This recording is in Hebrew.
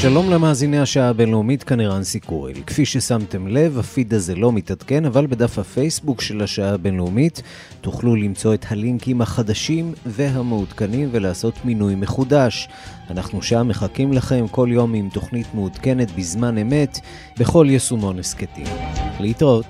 שלום למאזיני השעה הבינלאומית, כאן ערן סיקורל. כפי ששמתם לב, הפיד הזה לא מתעדכן, אבל בדף הפייסבוק של השעה הבינלאומית תוכלו למצוא את הלינקים החדשים והמעודכנים ולעשות מינוי מחודש. אנחנו שם מחכים לכם כל יום עם תוכנית מעודכנת בזמן אמת, בכל יישומון הסכתים. להתראות.